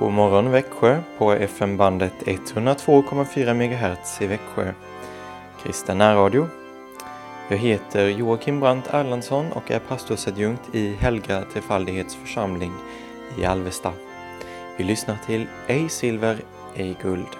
God morgon Växjö på FM-bandet 102,4 MHz i Växjö. Kristen närradio. Jag heter Joakim Brandt Erlandsson och är pastorsadjunkt i Helga Trefaldighets församling i Alvesta. Vi lyssnar till Ej silver, ej guld.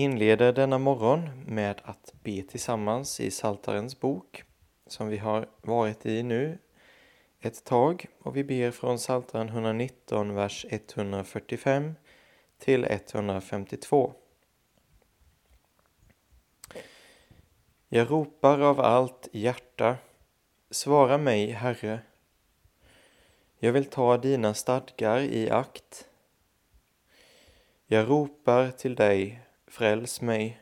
Inleder denna morgon med att be tillsammans i Saltarens bok som vi har varit i nu ett tag och vi ber från Saltaren 119, vers 145 till 152. Jag ropar av allt hjärta, svara mig, Herre. Jag vill ta dina stadgar i akt. Jag ropar till dig, fräls mig.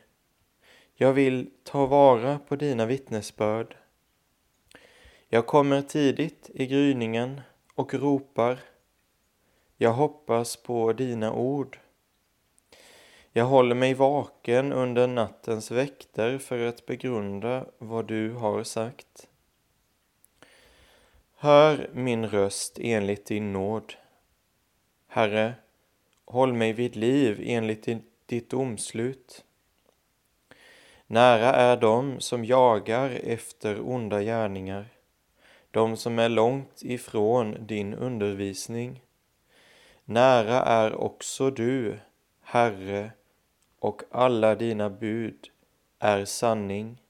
Jag vill ta vara på dina vittnesbörd. Jag kommer tidigt i gryningen och ropar. Jag hoppas på dina ord. Jag håller mig vaken under nattens väkter för att begrunda vad du har sagt. Hör min röst enligt din nåd. Herre, håll mig vid liv enligt din ditt domslut. Nära är de som jagar efter onda gärningar, de som är långt ifrån din undervisning. Nära är också du, Herre, och alla dina bud är sanning.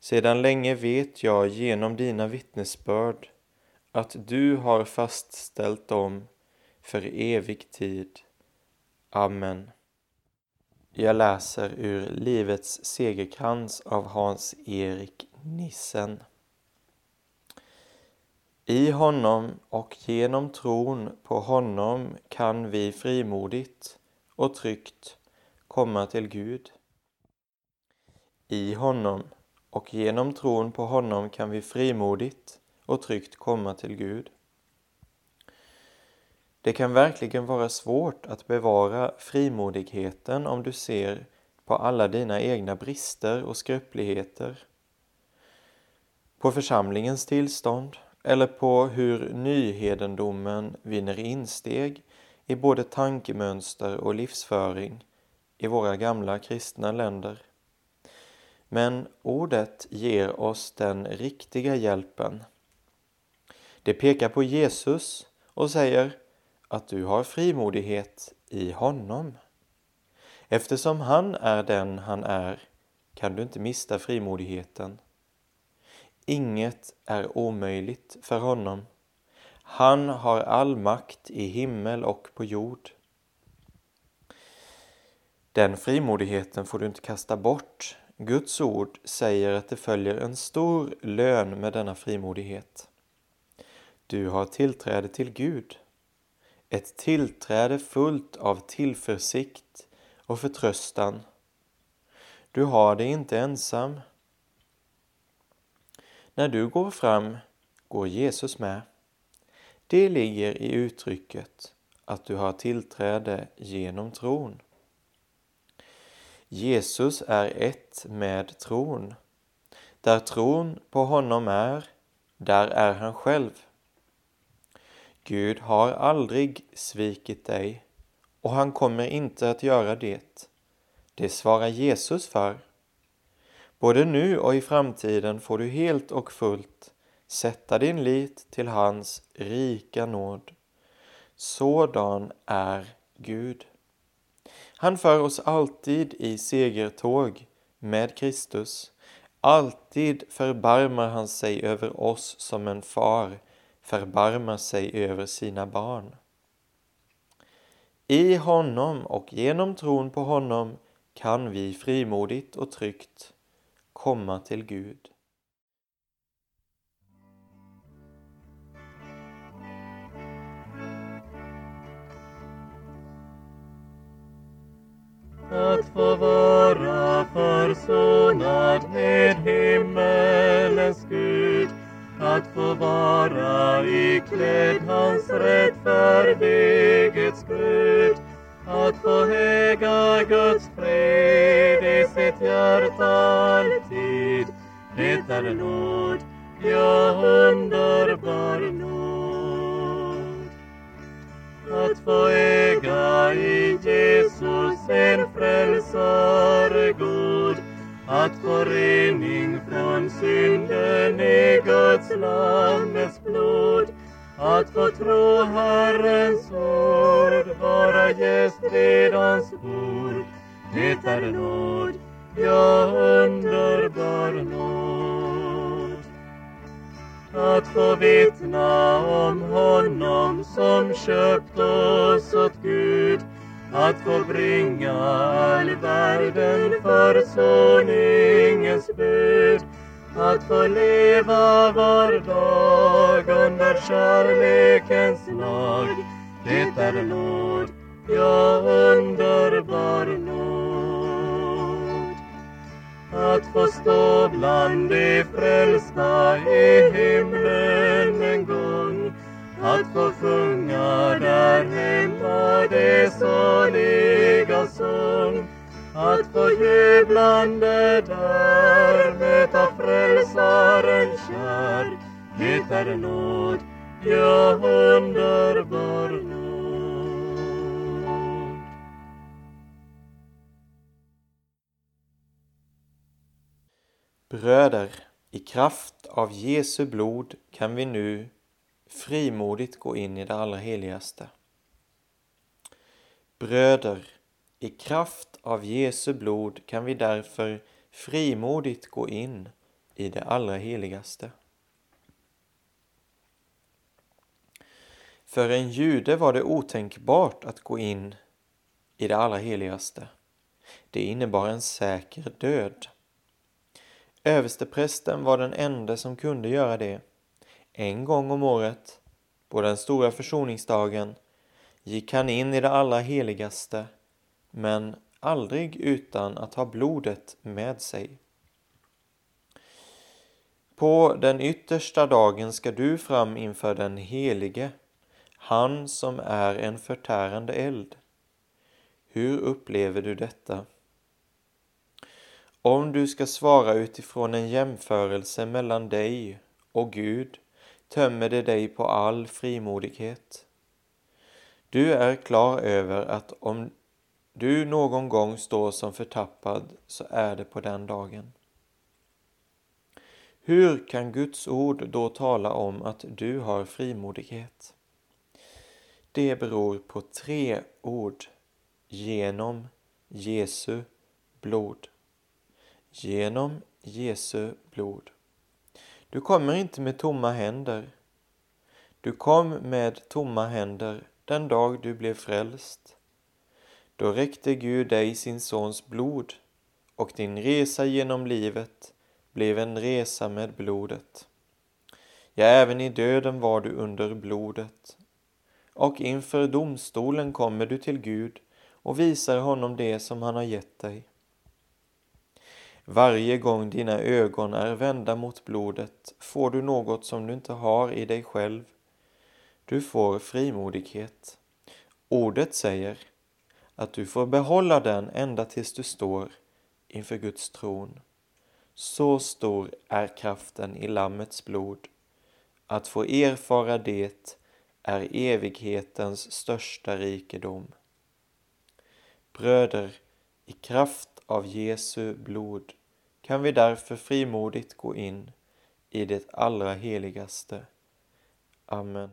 Sedan länge vet jag genom dina vittnesbörd att du har fastställt dem för evig tid. Amen. Jag läser ur Livets segerkrans av Hans-Erik Nissen. I honom och genom tron på honom kan vi frimodigt och tryggt komma till Gud. I honom och genom tron på honom kan vi frimodigt och tryggt komma till Gud. Det kan verkligen vara svårt att bevara frimodigheten om du ser på alla dina egna brister och skröpligheter. På församlingens tillstånd eller på hur nyhedendomen vinner insteg i både tankemönster och livsföring i våra gamla kristna länder. Men ordet ger oss den riktiga hjälpen. Det pekar på Jesus och säger att du har frimodighet i honom. Eftersom han är den han är kan du inte mista frimodigheten. Inget är omöjligt för honom. Han har all makt i himmel och på jord. Den frimodigheten får du inte kasta bort. Guds ord säger att det följer en stor lön med denna frimodighet. Du har tillträde till Gud ett tillträde fullt av tillförsikt och förtröstan. Du har det inte ensam. När du går fram går Jesus med. Det ligger i uttrycket att du har tillträde genom tron. Jesus är ett med tron. Där tron på honom är, där är han själv. Gud har aldrig svikit dig och han kommer inte att göra det. Det svarar Jesus för. Både nu och i framtiden får du helt och fullt sätta din lit till hans rika nåd. Sådan är Gud. Han för oss alltid i segertåg med Kristus. Alltid förbarmar han sig över oss som en far förbarmar sig över sina barn. I honom och genom tron på honom kan vi frimodigt och tryggt komma till Gud. att få vara försonad med himmel att få vara iklädd hans rättfärdighetsgrud, att få äga Guds fred i sitt hjärta alltid. Det är nåd, ja underbar nåd. Att få äga i Jesus en frälsare god, att få rening från synden i Guds lammets blod, att få tro Herrens ord, vara gäst vid hans bord. Det är nåd, ja underbar nåd. Att få vittna om honom som köpt oss åt Gud, att få bringa all världen försoningens bud, att få leva var dag under kärlekens lag. Det är nåd, ja underbar nåd. Att få stå bland de frälsta i himlen en gång, att få sjunga där hemma det saliga sång, att få jublande där möta frälsaren kär. Det är nåd, ja underbar nåd. Bröder, i kraft av Jesu blod kan vi nu frimodigt gå in i det allra heligaste. Bröder, i kraft av Jesu blod kan vi därför frimodigt gå in i det allra heligaste. För en jude var det otänkbart att gå in i det allra heligaste. Det innebar en säker död. Översteprästen var den enda som kunde göra det. En gång om året, på den stora försoningsdagen, gick han in i det allra heligaste, men aldrig utan att ha blodet med sig. På den yttersta dagen ska du fram inför den helige, han som är en förtärande eld. Hur upplever du detta? Om du ska svara utifrån en jämförelse mellan dig och Gud tömmer det dig på all frimodighet. Du är klar över att om du någon gång står som förtappad så är det på den dagen. Hur kan Guds ord då tala om att du har frimodighet? Det beror på tre ord. Genom Jesu blod. Genom Jesu blod. Du kommer inte med tomma händer. Du kom med tomma händer den dag du blev frälst. Då räckte Gud dig sin sons blod och din resa genom livet blev en resa med blodet. Ja, även i döden var du under blodet. Och inför domstolen kommer du till Gud och visar honom det som han har gett dig. Varje gång dina ögon är vända mot blodet får du något som du inte har i dig själv. Du får frimodighet. Ordet säger att du får behålla den ända tills du står inför Guds tron. Så stor är kraften i Lammets blod. Att få erfara det är evighetens största rikedom. Bröder, i kraft av Jesu blod kan vi därför frimodigt gå in i det allra heligaste. Amen.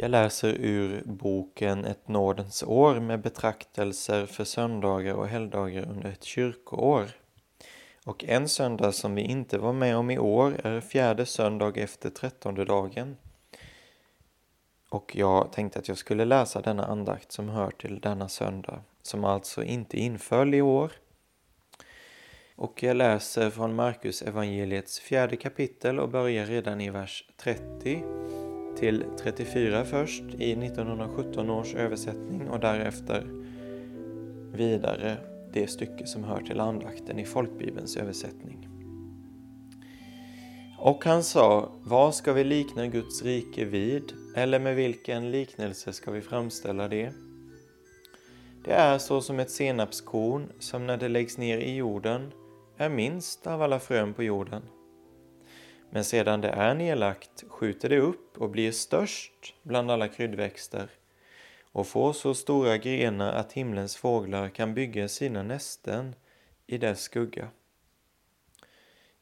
Jag läser ur boken Ett nådens år med betraktelser för söndagar och helgdagar under ett kyrkoår. Och en söndag som vi inte var med om i år är fjärde söndag efter trettonde dagen. Och jag tänkte att jag skulle läsa denna andakt som hör till denna söndag, som alltså inte inföll i år. Och jag läser från Markus evangeliets fjärde kapitel och börjar redan i vers 30 till 34 först i 1917 års översättning och därefter vidare det stycke som hör till andakten i folkbibelns översättning. Och han sa, vad ska vi likna Guds rike vid, eller med vilken liknelse ska vi framställa det? Det är så som ett senapskorn som när det läggs ner i jorden är minst av alla frön på jorden. Men sedan det är nedlagt skjuter det upp och blir störst bland alla kryddväxter och får så stora grenar att himlens fåglar kan bygga sina nästen i dess skugga.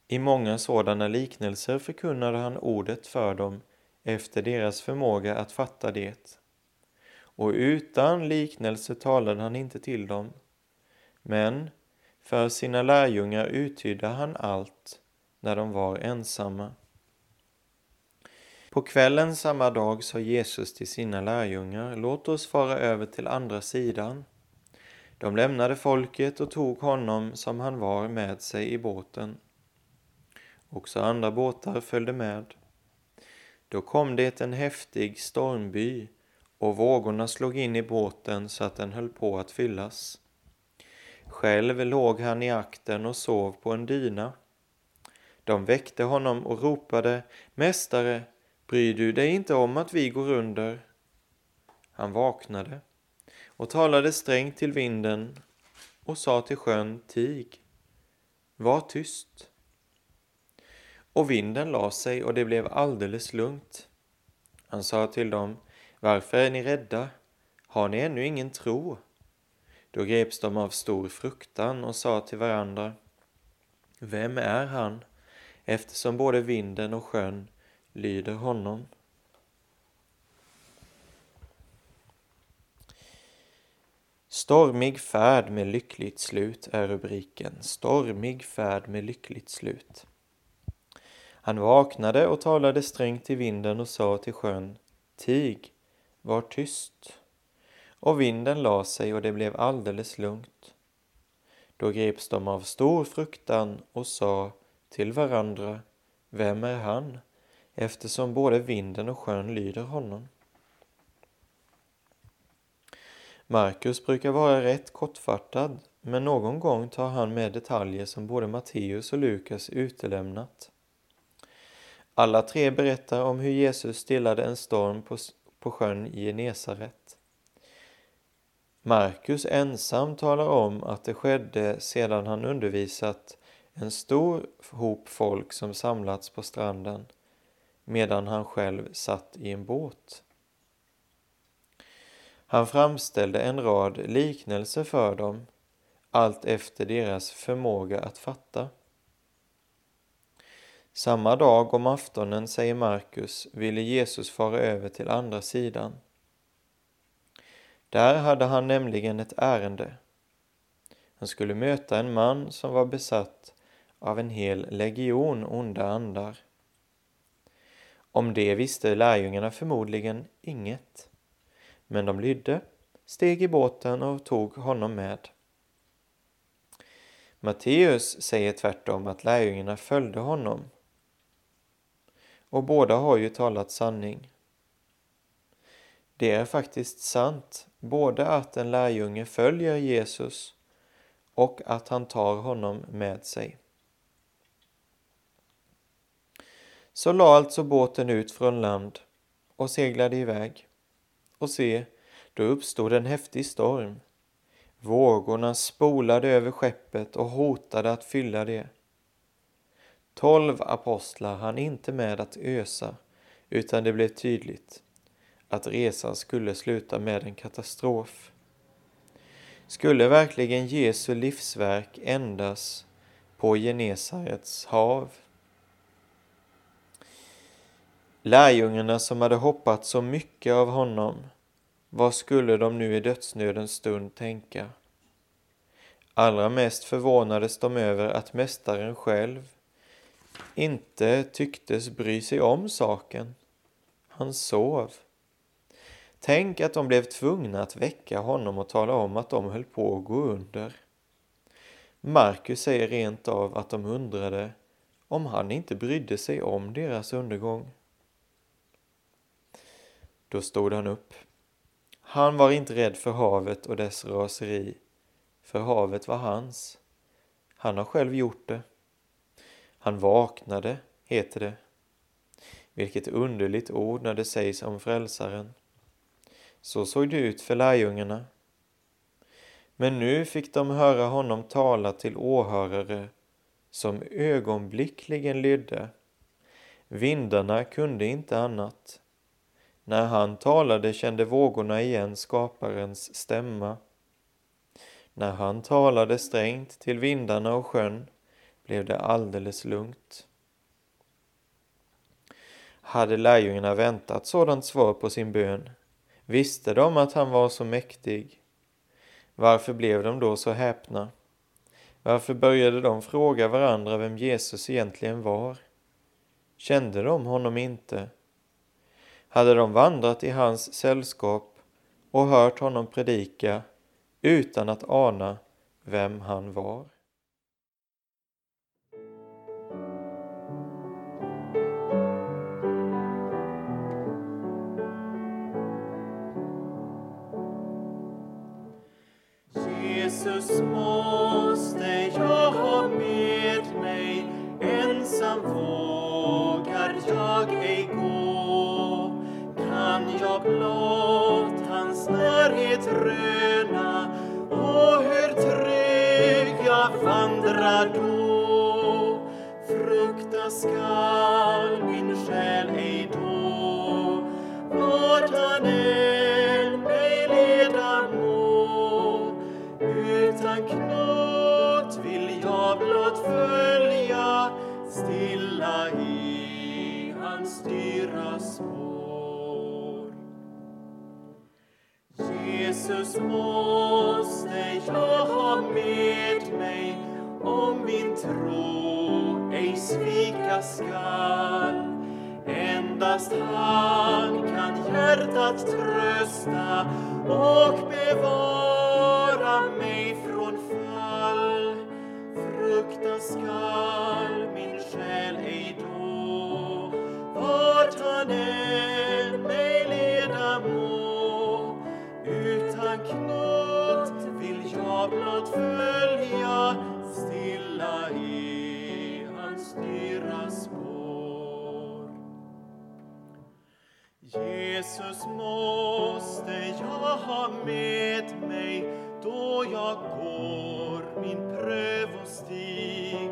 I många sådana liknelser förkunnade han ordet för dem efter deras förmåga att fatta det. Och utan liknelse talade han inte till dem. Men för sina lärjungar uttydde han allt när de var ensamma. På kvällen samma dag sa Jesus till sina lärjungar, låt oss fara över till andra sidan. De lämnade folket och tog honom som han var med sig i båten. Också andra båtar följde med. Då kom det en häftig stormby och vågorna slog in i båten så att den höll på att fyllas. Själv låg han i akten och sov på en dyna. De väckte honom och ropade Mästare, bryr du dig inte om att vi går under? Han vaknade och talade strängt till vinden och sa till sjön Tig, var tyst. Och vinden la sig och det blev alldeles lugnt. Han sa till dem, varför är ni rädda? Har ni ännu ingen tro? Då greps de av stor fruktan och sa till varandra, vem är han? Eftersom både vinden och sjön lyder honom. Stormig färd med lyckligt slut är rubriken. Stormig färd med lyckligt slut. Han vaknade och talade strängt till vinden och sa till sjön Tig, var tyst. Och vinden la sig och det blev alldeles lugnt. Då greps de av stor fruktan och sa till varandra Vem är han? eftersom både vinden och sjön lyder honom. Markus brukar vara rätt kortfattad, men någon gång tar han med detaljer som både Matteus och Lukas utelämnat. Alla tre berättar om hur Jesus stillade en storm på, på sjön i Genesaret. Markus ensam talar om att det skedde sedan han undervisat en stor hop folk som samlats på stranden medan han själv satt i en båt. Han framställde en rad liknelser för dem, allt efter deras förmåga att fatta. Samma dag om aftonen, säger Markus, ville Jesus fara över till andra sidan. Där hade han nämligen ett ärende. Han skulle möta en man som var besatt av en hel legion onda andar. Om det visste lärjungarna förmodligen inget. Men de lydde, steg i båten och tog honom med. Matteus säger tvärtom att lärjungarna följde honom. Och båda har ju talat sanning. Det är faktiskt sant, både att en lärjunge följer Jesus och att han tar honom med sig. Så la alltså båten ut från land och seglade iväg. Och se, då uppstod en häftig storm. Vågorna spolade över skeppet och hotade att fylla det. Tolv apostlar hann inte med att ösa, utan det blev tydligt att resan skulle sluta med en katastrof. Skulle verkligen Jesu livsverk ändas på Genesarets hav? Lärjungarna som hade hoppats så mycket av honom, vad skulle de nu i dödsnödens stund tänka? Allra mest förvånades de över att mästaren själv inte tycktes bry sig om saken. Han sov. Tänk att de blev tvungna att väcka honom och tala om att de höll på att gå under. Markus säger rent av att de undrade om han inte brydde sig om deras undergång. Då stod han upp. Han var inte rädd för havet och dess raseri, för havet var hans. Han har själv gjort det. Han vaknade, heter det. Vilket underligt ord när det sägs om frälsaren. Så såg det ut för lärjungarna. Men nu fick de höra honom tala till åhörare som ögonblickligen lydde. Vindarna kunde inte annat när han talade kände vågorna igen skaparens stämma. När han talade strängt till vindarna och sjön blev det alldeles lugnt. Hade lärjungarna väntat sådant svar på sin bön? Visste de att han var så mäktig? Varför blev de då så häpna? Varför började de fråga varandra vem Jesus egentligen var? Kände de honom inte? Hade de vandrat i hans sällskap och hört honom predika utan att ana vem han var. Jesus more. Närhet och hur trygg jag vandrar då. Frukta skall min själ ej då vart han än mig leda må. Utan knot vill jag blott följa stilla i hans dyra spår. Jesus måste jag ha med mig om min tro ej svika skall. Endast han kan hjärtat trösta och bevara mig från fall. Frukta skall min själ ej då, vart han än Jesus måste jag ha med mig då jag går min prövostig.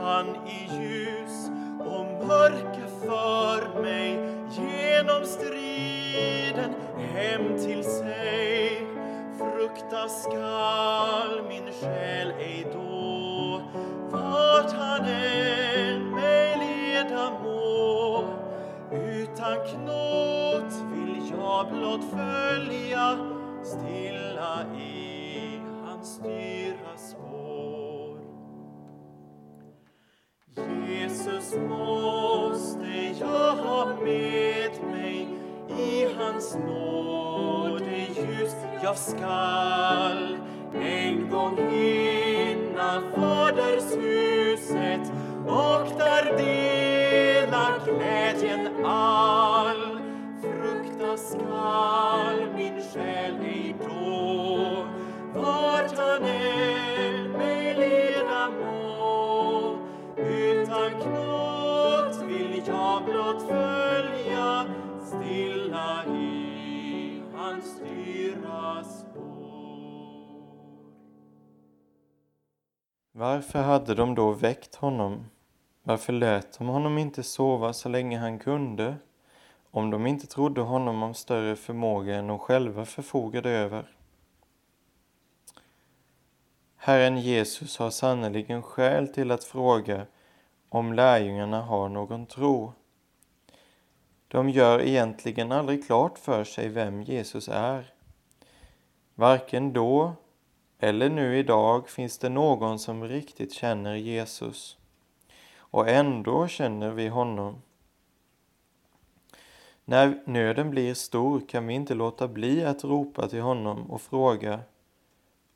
Han i ljus och mörker för mig genom striden hem till sig. Frukta skall min själ ej då, vart han än mig leda må. Utan knåd jag blott följa stilla i hans dyra spår. Jesus måste jag ha med mig i hans nådeljus. Jag skall en gång hinna fadershuset och där dela glädjen all. Varför hade de då väckt honom? Varför lät de honom inte sova så länge han kunde? Om de inte trodde honom om större förmåga än de själva förfogade över. Herren Jesus har sannerligen skäl till att fråga om lärjungarna har någon tro. De gör egentligen aldrig klart för sig vem Jesus är. Varken då eller nu idag finns det någon som riktigt känner Jesus. Och ändå känner vi honom. När nöden blir stor kan vi inte låta bli att ropa till honom och fråga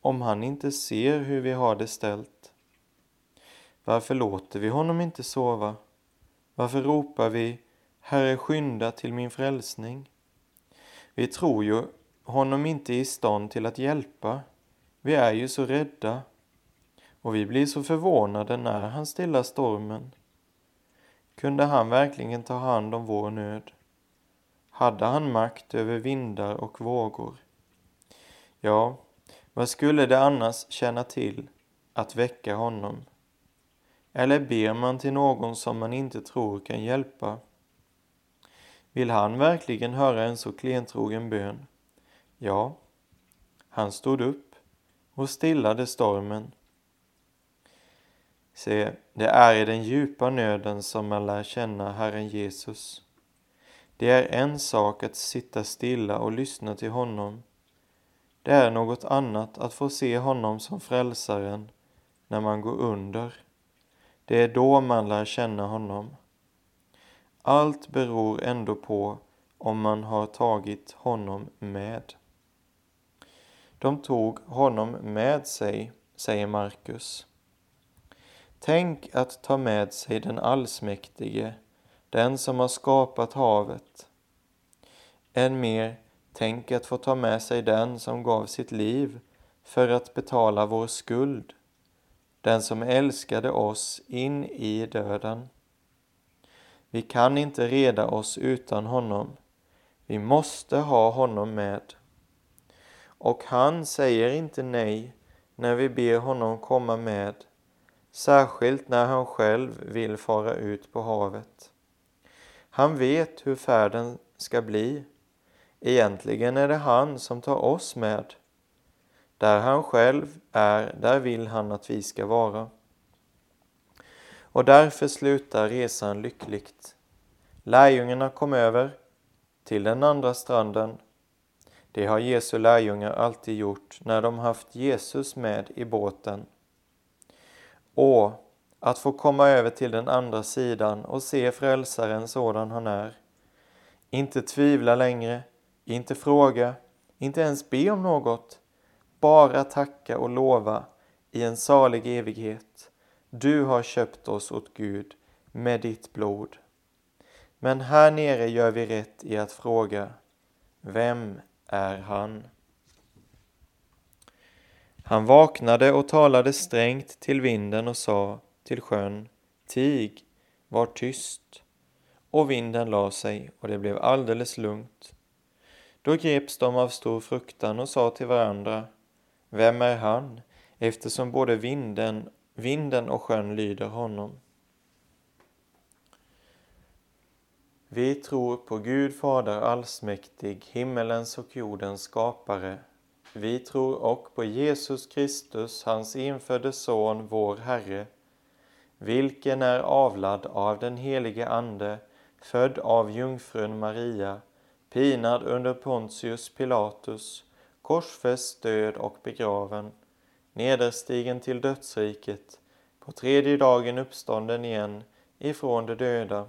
om han inte ser hur vi har det ställt. Varför låter vi honom inte sova? Varför ropar vi Herre skynda till min frälsning? Vi tror ju honom inte i stånd till att hjälpa. Vi är ju så rädda och vi blir så förvånade när han stillar stormen. Kunde han verkligen ta hand om vår nöd? Hade han makt över vindar och vågor? Ja, vad skulle det annars tjäna till att väcka honom? Eller ber man till någon som man inte tror kan hjälpa? Vill han verkligen höra en så klentrogen bön? Ja, han stod upp och stillade stormen. Se, det är i den djupa nöden som man lär känna Herren Jesus. Det är en sak att sitta stilla och lyssna till honom. Det är något annat att få se honom som frälsaren när man går under. Det är då man lär känna honom. Allt beror ändå på om man har tagit honom med. De tog honom med sig, säger Markus. Tänk att ta med sig den allsmäktige, den som har skapat havet. Än mer, tänk att få ta med sig den som gav sitt liv för att betala vår skuld, den som älskade oss in i döden. Vi kan inte reda oss utan honom. Vi måste ha honom med. Och han säger inte nej när vi ber honom komma med, särskilt när han själv vill fara ut på havet. Han vet hur färden ska bli. Egentligen är det han som tar oss med. Där han själv är, där vill han att vi ska vara. Och därför slutar resan lyckligt. Lärjungarna kom över till den andra stranden. Det har Jesu lärjungar alltid gjort när de haft Jesus med i båten. Och att få komma över till den andra sidan och se frälsaren sådan han är. Inte tvivla längre, inte fråga, inte ens be om något. Bara tacka och lova i en salig evighet. Du har köpt oss åt Gud med ditt blod. Men här nere gör vi rätt i att fråga, vem är han? Han vaknade och talade strängt till vinden och sa till sjön, tig, var tyst. Och vinden la sig och det blev alldeles lugnt. Då greps de av stor fruktan och sa till varandra, vem är han, eftersom både vinden, vinden och sjön lyder honom? Vi tror på Gud Fader allsmäktig, himmelens och jordens skapare. Vi tror och på Jesus Kristus, hans infödde Son, vår Herre, vilken är avlad av den helige Ande, född av jungfrun Maria, pinad under Pontius Pilatus, korsfäst, död och begraven, nederstigen till dödsriket, på tredje dagen uppstånden igen ifrån de döda,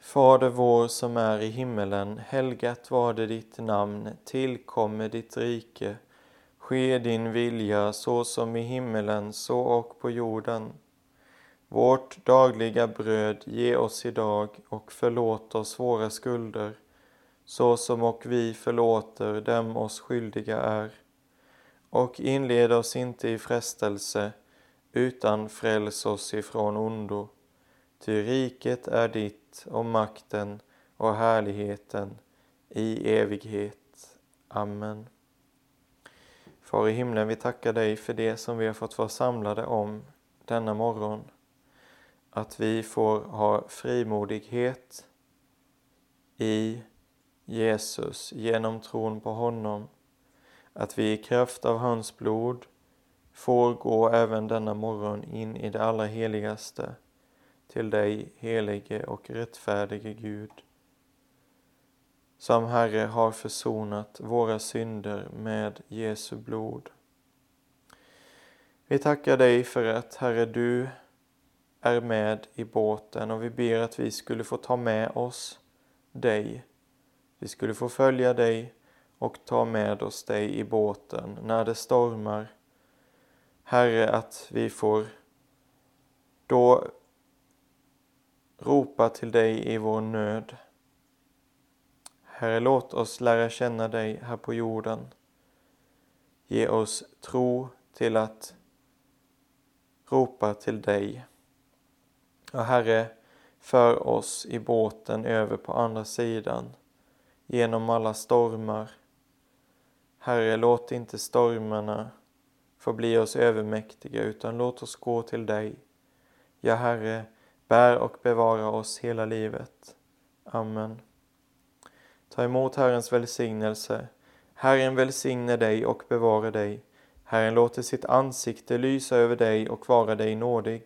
Fader vår som är i himmelen, helgat var det ditt namn, tillkomme ditt rike. Ske din vilja så som i himmelen, så och på jorden. Vårt dagliga bröd ge oss idag och förlåt oss våra skulder, så som och vi förlåter dem oss skyldiga är. Och inled oss inte i frestelse, utan fräls oss ifrån ondo. Ty riket är ditt och makten och härligheten i evighet. Amen. Far i himlen, vi tackar dig för det som vi har fått vara samlade om denna morgon. Att vi får ha frimodighet i Jesus genom tron på honom. Att vi i kraft av hans blod får gå även denna morgon in i det allra heligaste till dig, helige och rättfärdige Gud, som Herre har försonat våra synder med Jesu blod. Vi tackar dig för att, Herre, du är med i båten och vi ber att vi skulle få ta med oss dig. Vi skulle få följa dig och ta med oss dig i båten när det stormar. Herre, att vi får då ropa till dig i vår nöd. Herre, låt oss lära känna dig här på jorden. Ge oss tro till att ropa till dig. Och Herre, för oss i båten över på andra sidan genom alla stormar. Herre, låt inte stormarna få bli oss övermäktiga utan låt oss gå till dig. Ja, Herre, bär och bevara oss hela livet. Amen. Ta emot Herrens välsignelse. Herren välsigne dig och bevara dig. Herren låter sitt ansikte lysa över dig och vara dig nådig.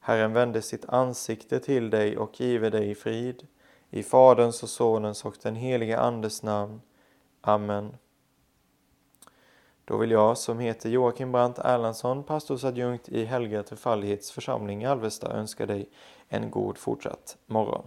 Herren vände sitt ansikte till dig och give dig frid. I Faderns och Sonens och den helige Andes namn. Amen. Då vill jag, som heter Joakim Brandt Erlandsson, pastorsadjunkt i Helga Trefaldighets församling i Alvesta, önska dig en god fortsatt morgon.